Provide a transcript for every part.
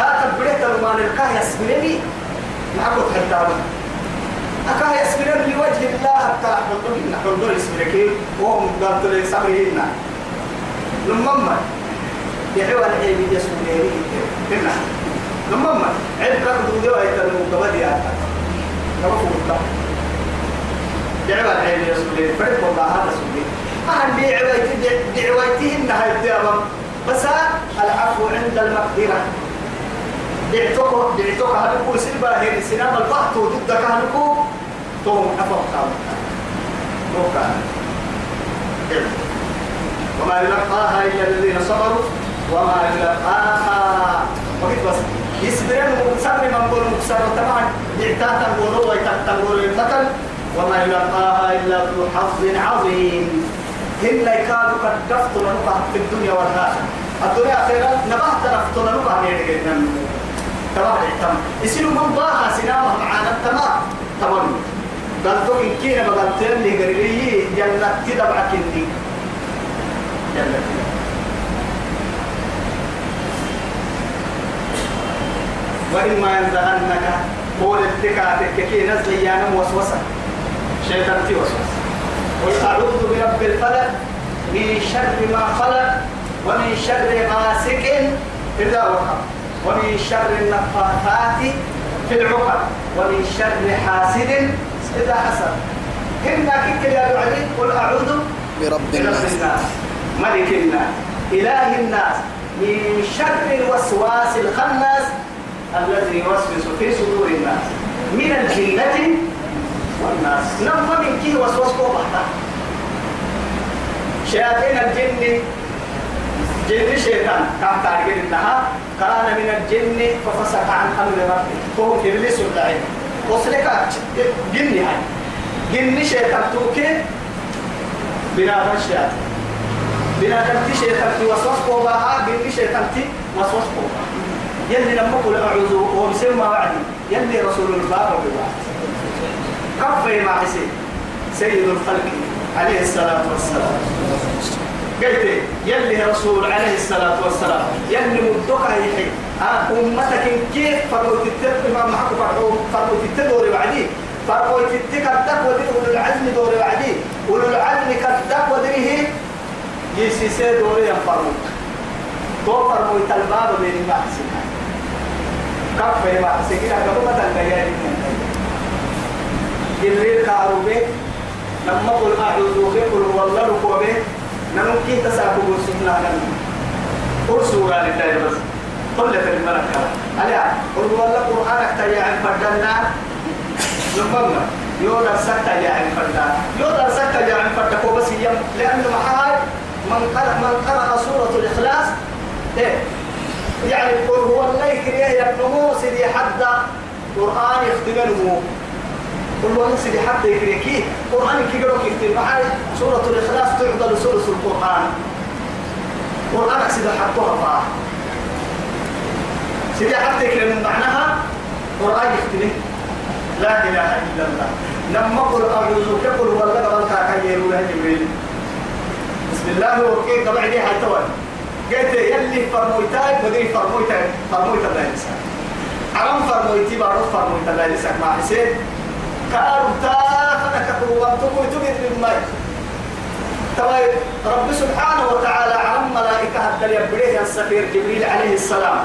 كاتب بريت المان الكاه يسبرني معكم حتى أكاه يسبرني لوجه الله حتى أحضر نحن دول يسبرك وهم قالت لي سبرهن لما يحوى العلم يسبرني هنا. لما علم كان دودوا يتلموا قبل يا كما فوق دعوة العلم يسبرني فرق والله هذا سبرني أهل دعوتي دعوتي إنها الدعوة بس العفو عند المقدرة. دعتوك دعتوك هلكو سلبا هي سنام البحث ضدك هلكو توم عفو قام موكا وما يلقاها إلا الذين صبروا وما يلقاها. وقت بس يسبرين مكسر من قول مكسر طبعا دعتاتا ولو ويتقتل القتل وما يلقاها إلا ذو حظ عظيم. هن يكادوا قد دفتوا لنقع في الدنيا والآخرة. الدنيا أخيرا نبهت نفتوا لنقع نيرجع تمام تمام يصيروا من ضاها سنامة معانا تمام تمام قال تو إن كينا بقال تلي قريبي جنة تدبعك إني جنة وإما ينزغنك قول التكاتك كي نزل يانم وسوسة. شيطان تي وسوسة. قل أعوذ برب الفلق من شر ما خلق ومن شر غاسق إذا وقب ومن شر النفاثات في العقد ومن شر حاسد إذا حسد. هنا كيك يا علي قل أعوذ برب الناس. ملك الناس إله الناس من شر الوسواس الخناس الذي يوسوس في صدور الناس. من الجنة والناس. نم من كي وسوس شياطين الجن جن شيطان. كان تعرف انها كان من الجن ففسق عن أمر ربه. هو إبليس اللعين. وصلك جن هاي جن شيطان توكي بنا الشياطين بنا كنت شيطان تي وسوس قوبها جن شيطان تي وسوس يلي لما قل أعوذ ومسمى وعدي يلي رسول الباب بالوعد كفي مع حسين سيد الخلق عليه الصلاة والسلام. قلت يلي رسول عليه الصلاة والسلام يلي مدوك يحي أمتك كيف فرقوا تتب ما معك فرقوا فرقوا تتدور بعدي؟ فرقوا تتك الدك ودي أولو العزم دور بعدي؟ أولو العزم كالدك وديه يسيسي دوري ينفرموك تو فرقوا تلباب بين المحسن. كف يا محسن كده قبل ما تنقيا جبريل لما قل أعوذ بك والله ركوبه نمكي تساكو بسمنا نم قرصوا قال الله بس. قل لك الملكة. عليها. قل والله قرآنك تيا عن فردنا نمنا يودا سكتا يا عن فردا يودا سكتا يا عن فردا كو بس يم. لأنه محاي من قرأ من قرأ سورة الإخلاص. إيه. يعني قل هو الله يكريه يبنمو سيدي حد قرآن يختبره. قل والله سيدي حتى يكريكي قرآن كي قالوا كيف معي سورة الإخلاص تعضل سورة القرآن. قرآن سيدي حطوها فا سيدي حتى يكري من معناها قرآن يختبه لا إله إلا الله. لما قل أعوذ كقل والله قبل كاكايرو له جبريل. بسم الله وكي قبل دي حتى قلت يلي فرمويتاي بدي فرمويتاي فرمويتا لا ينسى عرم فرمويتي بعرف فرمويتا لا ينسى مع حسين؟ كأرب تافنك قوانتك وتبت بالماء طيب رب سبحانه وتعالى عم ملائكة حتى يبريه السفير جبريل عليه السلام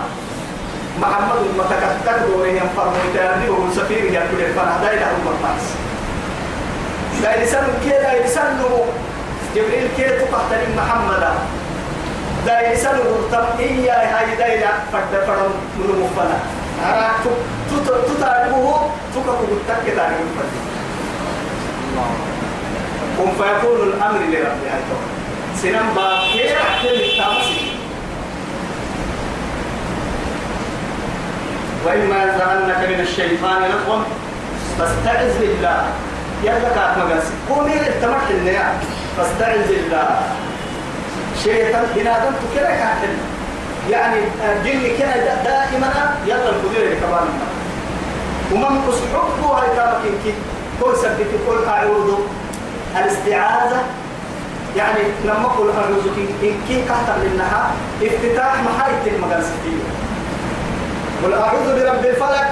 محمد متكتك دوره ينفر وهو سفير يبريه دايلة هم الناس دايل سنو كي دايل سنو جبريل كي تقتل محمد دايل سنو تم إيا هاي دايلة فرد فرد من مفنا أنا تتعبه تكره التك تعرف قم فيكون الأمر لربي هاي سنم باكي أحتل التامسي وإما ينزغنك من الشيطان نزغ فاستعذ بالله. يلا كات مقاس قومي التمرح النيا فاستعذ بالله. شيطان بنادم تكره كاتل يعني جن كده دائما. يلا القدير كمان ومن أسحبه هاي كامك كل سبك كل أعوذ الاستعاذة يعني لما قل أعوذ إنك كهتر لنها افتتاح محاية المقاصدية قل أعوذ برب الفلك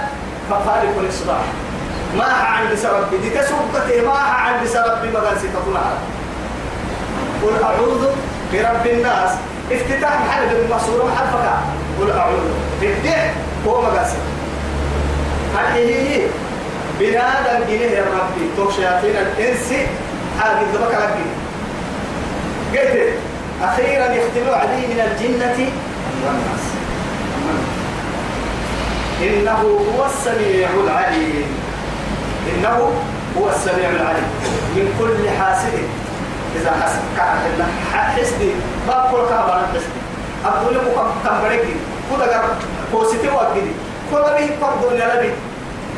فخالق الإصباح ما عند سبب دي تسبتي ما عند سبب مغاسي تطلع قل أعوذ برب الناس افتتاح محل بالمصورة محل فكا قل أعوذ بالدع هو مغاسي هل هي بنادم جنيه يا ربي. تو شياطين الإنس. حاجة ذبك ربي قلت أخيرا يختلوا علي من الجنة والناس. إنه هو السميع العليم. إنه هو السميع العليم. من كل حاسد. إذا حسد كان الله حسدي ما كل كهبان حسدي أقول لكم كم بريكي كل كم كوسيتي وأكيد كل به فرض لنبي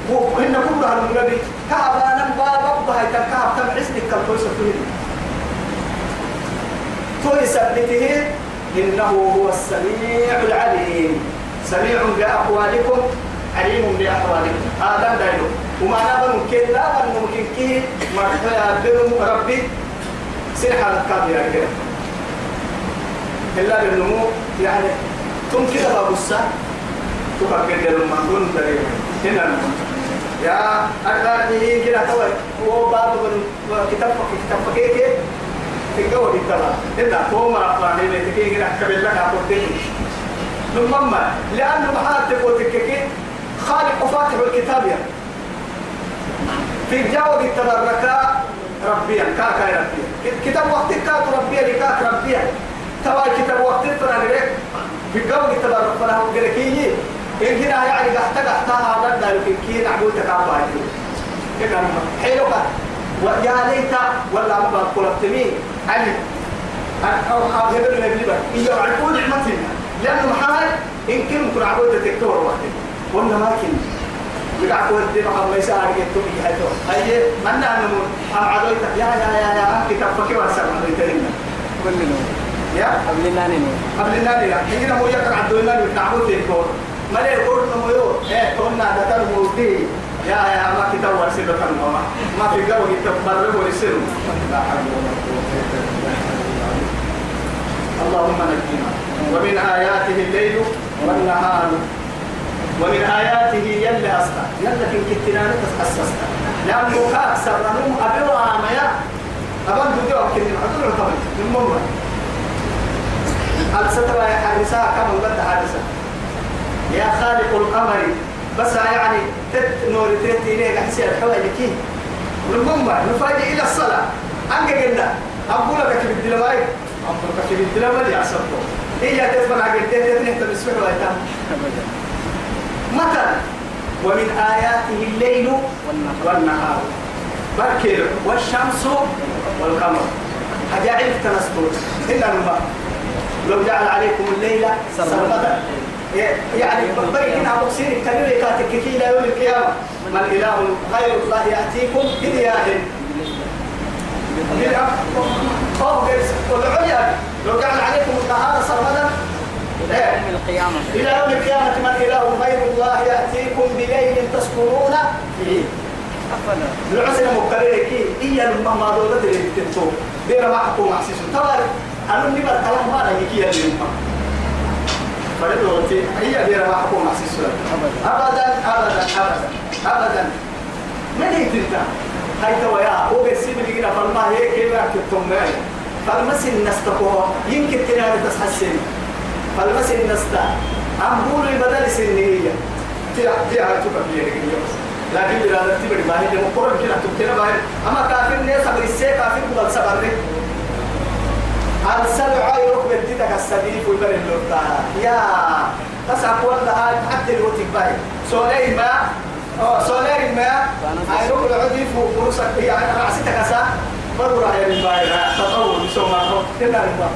وإن كل هذا النبي. كهبان بابا بهاي حسدي كم كويس فيه تويس بته إنه هو السميع العليم. سميع بأقوالكم عليم بأحوالكم هذا دايلو وما نبى ممكن لا بل ممكن كي مرحبا ربي. سنحة الكاميرا كده إلا بالنمو يعني تم كده باب الساعة تفكر لما تريد. هنا يا أكاد كده توي هو باب كتاب كتاب فكيك في الجو كتاب إذا هو هنا تكيه كده كبير لك أقول ثم لأنه محاتب وتككي خالق وفاتح الكتاب يعني في الجو التبركة ربيا كاكا ربيا كتاب وقت كاك ربيا لكاك ربيا تبع كتاب وقت تنقرك في الجو التبرك فلا قركي إن هنا يعني قحتا قحتا هذا دارك كي نعبود تكابا كده حلوك ويا ليت ولا ما بقول تمين علي. أو هذا اللي بيبقى إيه يعرفون نعمتنا لأنه محال يمكن كن عبود تكتور وقت قلنا ما كن قول دي محمد يسأل عليك تبي هايتو هاي من أنا أم عدويت. يا يا يا يا كتاب فكي واسع عدويت لنا. كلنا يا؟ قبل الناني. قبل لا هنا مو يكر عدوينا نعبود تكتور. ما ليه قول نمو يو إيه تونا دتر مودي يا يا ما كتاب واسع دتر ما ما في جو كتاب مرة ورسلوا لا حول ولا قوة إلا بالله اللهم نجينا ومن آياته الليل والنهار ومن آياته يلي أستا يلي في كتنان تتحسست لأنه كأكثر لهم أبوا عاميا أبان دودي وكين عدول عطبي من مرة السترة يا حارسة كما قد حارسة يا خالق القمر. بس يعني تت نور تت إليه حسي الحوالي كي. المهم نفاجئ إلى الصلاة. أنك قلنا أقول لك في الدلوائي أقول لك في الدلوائي يا سبتو هي تسمع عقل تهدي تنهت بسمح ويتام مثلا ومن آياته الليل والنهار. بركر والشمس والقمر. أجاعل تنسطور إلا الماء لو جعل عليكم الليل سرمدا. يعني بين أبو سير الكبير كاتك إلى يوم القيامة. من إله غير الله يأتيكم بدياه والعليا لو جعل عليكم النهار سرمدا. إلى يوم القيامة. إلى يوم القيامة من إله غير الله يأتيكم بليل تسكنون فيه. العسل مكررك إيا لما ما دولت اللي بتنتو دير ما حكوم عسيس. طبعا أنا نبى الكلام ما رأيك يا لما. فردوتي هي دير ما حكوم عسيس أبدا أبدا أبدا أبدا. من هي تلتا؟ هاي تويا. هو بيسيب لي كده فالما هي كيف كتبتم معي؟ فالمسن نستقوه. يمكن تنادي تسحسن فالمسن نستا. أمبول بدل سنية. تيا تيا تبقى لكن بلا تبقى ما هي مقرن كده تبتنا ما هي. أما كافر أبغى يسير كافر بدل سبرة السبع يروح بديتك السبيل ويبر اللوتا يا بس أقول لها حتى الوقت باي سولي ما؟ سولي ما؟ هيروح العدي فوق فرصة يعني رأسيتك أسا؟ مرة هي من باي تطور بسوما كده ربا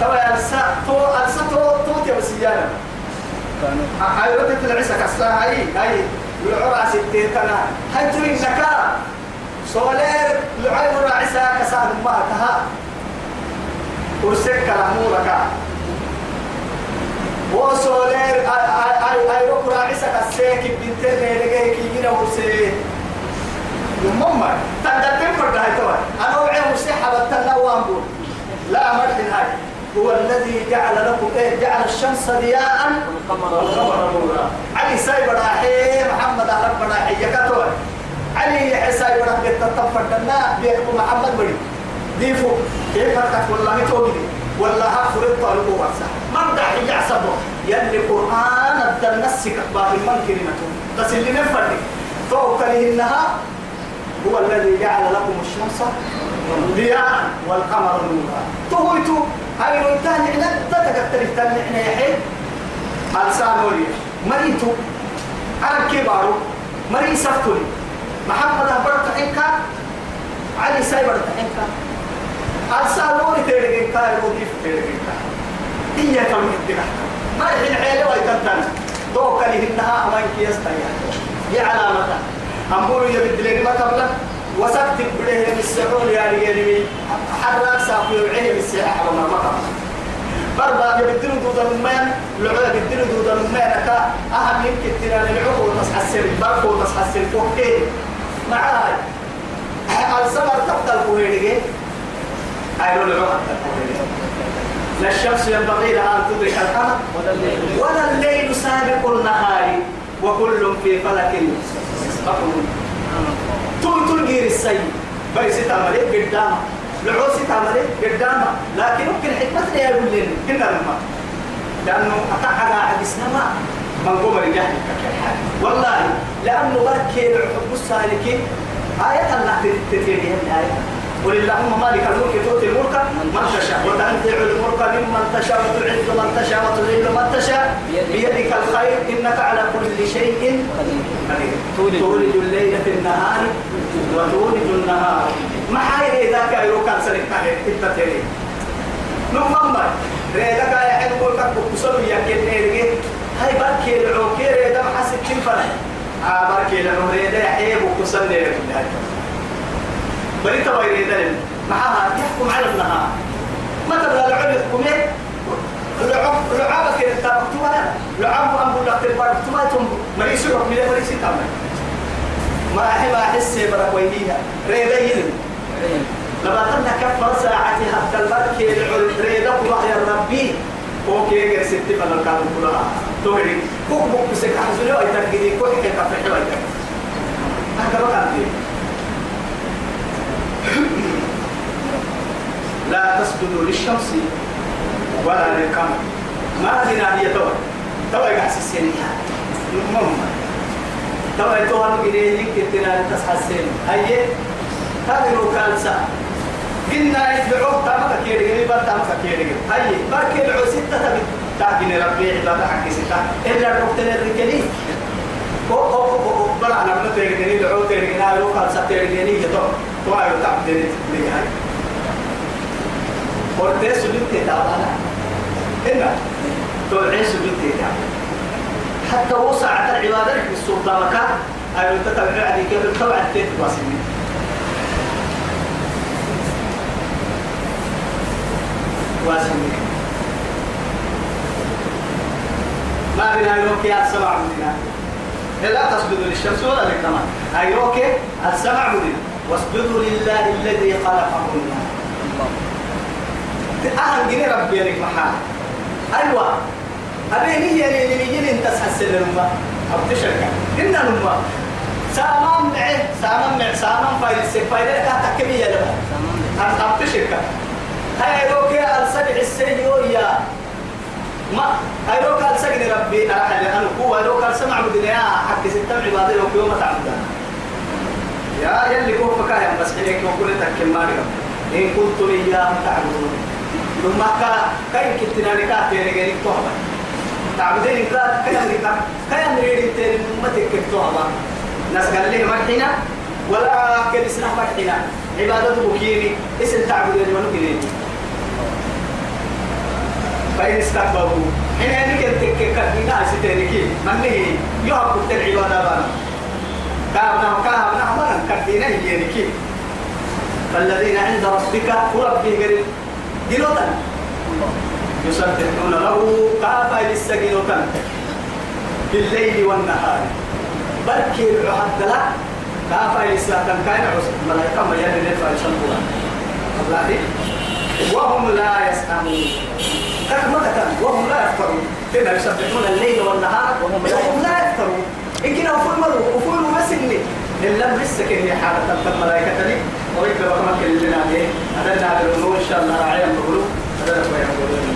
طبعا ألسا تو ألسا تو تو كانوا هاي ردت العسى كسا هاي هاي العرى ستة كنا هاي تري نكا. سولير العين راعسى كسا ما كها كرسك كلامو لك وصولير أي ركو راعسك السيك بنت اللي لقيك يجينا ورسيه يمما تندتم فرد هاي توا أنا وعيه مسيحة بتنا وامبول لا مرحل هاي. هو الذي جعل لكم إيه جعل الشمس ضياء. والقمر نورا علي سايب راحي محمد أهلك راحي يكتور علي يحسايب راحي تتفردنا بيحكم محمد بريد ديفو. كيف فتك والله توجدي والله هفر الطالب ورسا من دحي يعصبه يلي قرآن باه من كلمته بس اللي نفردي فوق لهنها هو الذي جعل لكم الشمس ضياء والقمر نورا. تهويتو. هاي لو تاني عنا تتكتل تاني عنا يا حي. ألسان ولي. مريتو. أنا كبارو. مري محمد أبرت حنكا علي سايبرت حنكا ألسان ولي تيرجين كاي وكيف تيرجين كاي. هي كم يدك ما يحين عيلة ويتنتن توكل إنها أمان كيستايا يا علامة. أمبولو يبدلني ما قبلك وسكت بده من السعود يا رجالي. حرك ساقي وعيه من الساحة وما مقام بربا يبدلوا دود المين. لعوة يبدلوا دود المين. كا أهم يمكن تنا العقو وتصحسن بركو وتصحسن فوق إيه معاي. ألسمر تبدأ لا الشمس ينبغي لها أن تدرك القمر ولا الليل سابق النهار وكل في فلك يسبحون تول تول غير السيء بس تعمل قدامه لعوس تعمل قدامه لكن ممكن حكمة يقول لنا كنا لما. لأنه أتحدى حديثنا ما من قوم رجال والله لأنه بركي الحب السالكين. آية الله تتيري الآية قل اللهم مالك الملك تؤتي الملك من تشاء. وتنزع الملك ممن تشاء وتعز من تشاء وتذل من تشاء. بيدك الخير. إنك على كل شيء قدير. تولج الليل في النهار وتولج النهار. ما حي اذا كايرو كان سلك إنت تري نمم ريدك يا حين قولك بكسر يا كيرجي هاي بركي العوكي ريدا حاسب كيف فرح آه بركي لأنه ريدا يحيى بكسر ليه بريت ويري دلم معها يحكم على ابنها. ما تبغى العلم يحكم إيه؟ لعب لعابك انت مكتوبة لعاب أم تبغى مكتوبة ثم مريس يروح من مريس تعمل؟ ما أحب أحس برك ويديها ريدين لما تنا كفر ساعتي حتى البرك العلم ريدك وحي ربي. أوكي ستي فلا كان كلها توري كوك بوك بسك حزلوا يتركدي كوك كفر حلوة هكذا كان لا تسجدوا للشمس ولا للقمر. ما هذه هي توا توا يحس السنية المهم توا يتوها نقدي يكتنا تصحى السن هي هذه ركال ساعة قلنا يدعوه تامك كيري. بل تامك كيري. هي بركي العو ستة تبي. تاكين ربي. عبادة حق ستة. إلا الركتين الرجالي بدي تيجي دعوه تيجي أنا لو قال ساتيجي يتو تو ايو تعبدني لي هاي. قلت سجدت تعبانا هنا توعي سجدت تعبانا حتى وسعت العبادة في السلطان مكان أيوة تتبع عليك بالطبع التيت واسمي واسمي ما بنا يوم يا سبع مدينة لا تسجدوا للشمس ولا للقمر أيوك السبع مدينة واسجدوا لله الذي خلقهن أهل جني ربي لك محال. أيوة. أبي هي اللي يجي أنت تحسن الأمة أو تشرك. إن الأمة سامان معه. سامان معه. سامان فايل السك فايل لك تكمية لها أو تشرك. هاي روكي السبع السيئو يا. ما هاي روكي السجن ربي. أحد أنا هو روكي السمع مدنيا حق ستة عبادة لو يوم تعبدان يا يلي كوفا كايا بس حينك وكل تكلم مالك إن كنتم إياه تعبدون. ثم كا كاين كتنا نكات تيري توما تعبدين كا كاين نكات كاين ريدي تيري متك توما ناس قال لي مرحنا ولا كل سنة مرحنا عبادة بكيني اسم تعبدين ونكيني فإن استكبروا حين أنك تك كدينا ستيركي من هي يهب العبادة بنا كابنا كابنا من كدينا يركي فالذين عند ربك وربي قريب جنوتا يسبحون له كافا للسجنوتا بالليل والنهار. بركي العهد لا. كافا للسجن كان عصر ملايكة ما يلي نفع يشنبوها الله وهم لا يسأمون كان وهم لا يفترون كنا يسبحون الليل والنهار وهم لا يفترون إن كنا أفول مروا أفول مسلي إلا بسك هي حالة الملائكة لي ويكبر مكة لنا عليه هذا نعبر إن شاء الله راعي أمره هذا هو يقولون